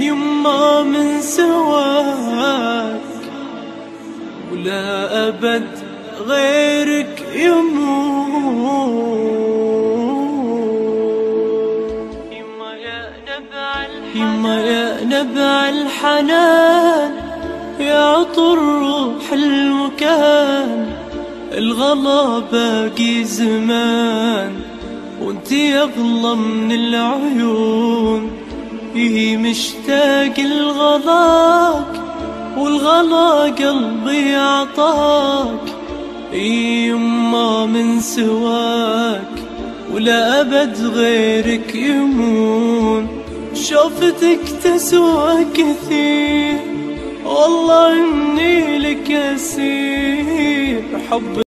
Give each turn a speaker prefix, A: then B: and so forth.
A: يما من سواك ولا أبد غيرك يموت. يما يا نبع الحنان يا عطر روح المكان. الغلا باقي زمان وانتي اغلى من العيون. هي مشتاق لغلاك والغلا قلبي عطاك يما من سواك ولا أبد غيرك يمون. شوفتك تسوى كثير والله إني لك أسير حب